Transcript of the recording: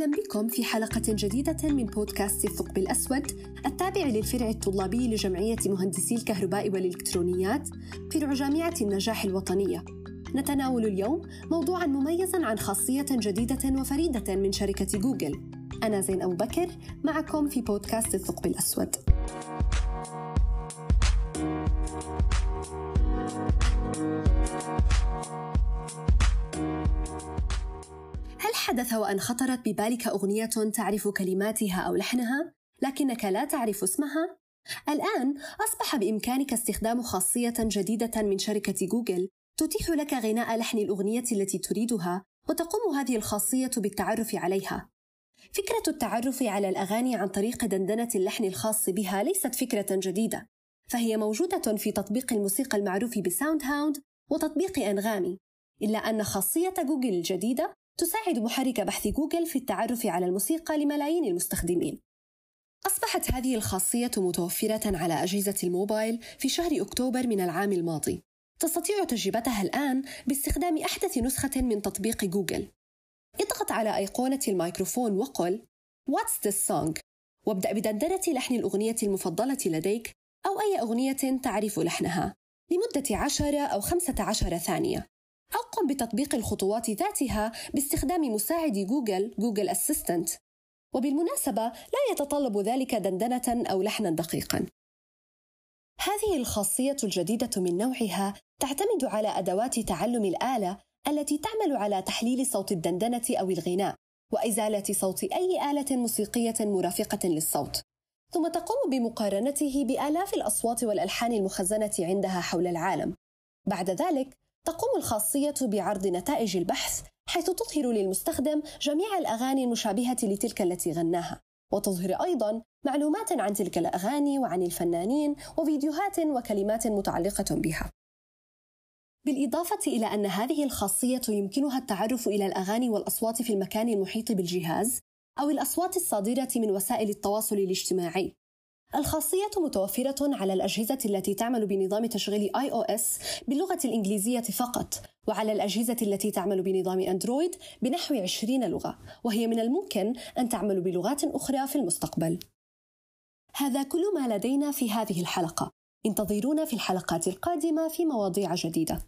بكم في حلقة جديدة من بودكاست الثقب الأسود التابع للفرع الطلابي لجمعية مهندسي الكهرباء والإلكترونيات فرع جامعة النجاح الوطنية. نتناول اليوم موضوعا مميزا عن خاصية جديدة وفريدة من شركة جوجل. أنا زين أبو بكر معكم في بودكاست الثقب الأسود. هل حدث وأن خطرت ببالك أغنية تعرف كلماتها أو لحنها لكنك لا تعرف اسمها؟ الآن أصبح بإمكانك استخدام خاصية جديدة من شركة جوجل تتيح لك غناء لحن الأغنية التي تريدها وتقوم هذه الخاصية بالتعرف عليها. فكرة التعرف على الأغاني عن طريق دندنة اللحن الخاص بها ليست فكرة جديدة، فهي موجودة في تطبيق الموسيقى المعروف بساوند هاوند وتطبيق أنغامي، إلا أن خاصية جوجل الجديدة تساعد محرك بحث جوجل في التعرف على الموسيقى لملايين المستخدمين. أصبحت هذه الخاصية متوفرة على أجهزة الموبايل في شهر أكتوبر من العام الماضي. تستطيع تجربتها الآن باستخدام أحدث نسخة من تطبيق جوجل. اضغط على أيقونة الميكروفون وقل What's this song؟ وابدأ بدندنة لحن الأغنية المفضلة لديك أو أي أغنية تعرف لحنها لمدة عشرة أو خمسة عشر ثانية أو قم بتطبيق الخطوات ذاتها باستخدام مساعد جوجل Google Assistant. وبالمناسبة لا يتطلب ذلك دندنة أو لحنا دقيقا. هذه الخاصية الجديدة من نوعها تعتمد على أدوات تعلم الآلة التي تعمل على تحليل صوت الدندنة أو الغناء وإزالة صوت أي آلة موسيقية مرافقة للصوت. ثم تقوم بمقارنته بآلاف الأصوات والألحان المخزنة عندها حول العالم. بعد ذلك تقوم الخاصية بعرض نتائج البحث حيث تظهر للمستخدم جميع الأغاني المشابهة لتلك التي غناها. وتظهر أيضا معلومات عن تلك الأغاني وعن الفنانين وفيديوهات وكلمات متعلقة بها. بالإضافة إلى أن هذه الخاصية يمكنها التعرف إلى الأغاني والأصوات في المكان المحيط بالجهاز أو الأصوات الصادرة من وسائل التواصل الاجتماعي. الخاصية متوفرة على الأجهزة التي تعمل بنظام تشغيل iOS باللغة الإنجليزية فقط وعلى الأجهزة التي تعمل بنظام أندرويد بنحو 20 لغة وهي من الممكن أن تعمل بلغات أخرى في المستقبل. هذا كل ما لدينا في هذه الحلقة. انتظرونا في الحلقات القادمة في مواضيع جديدة.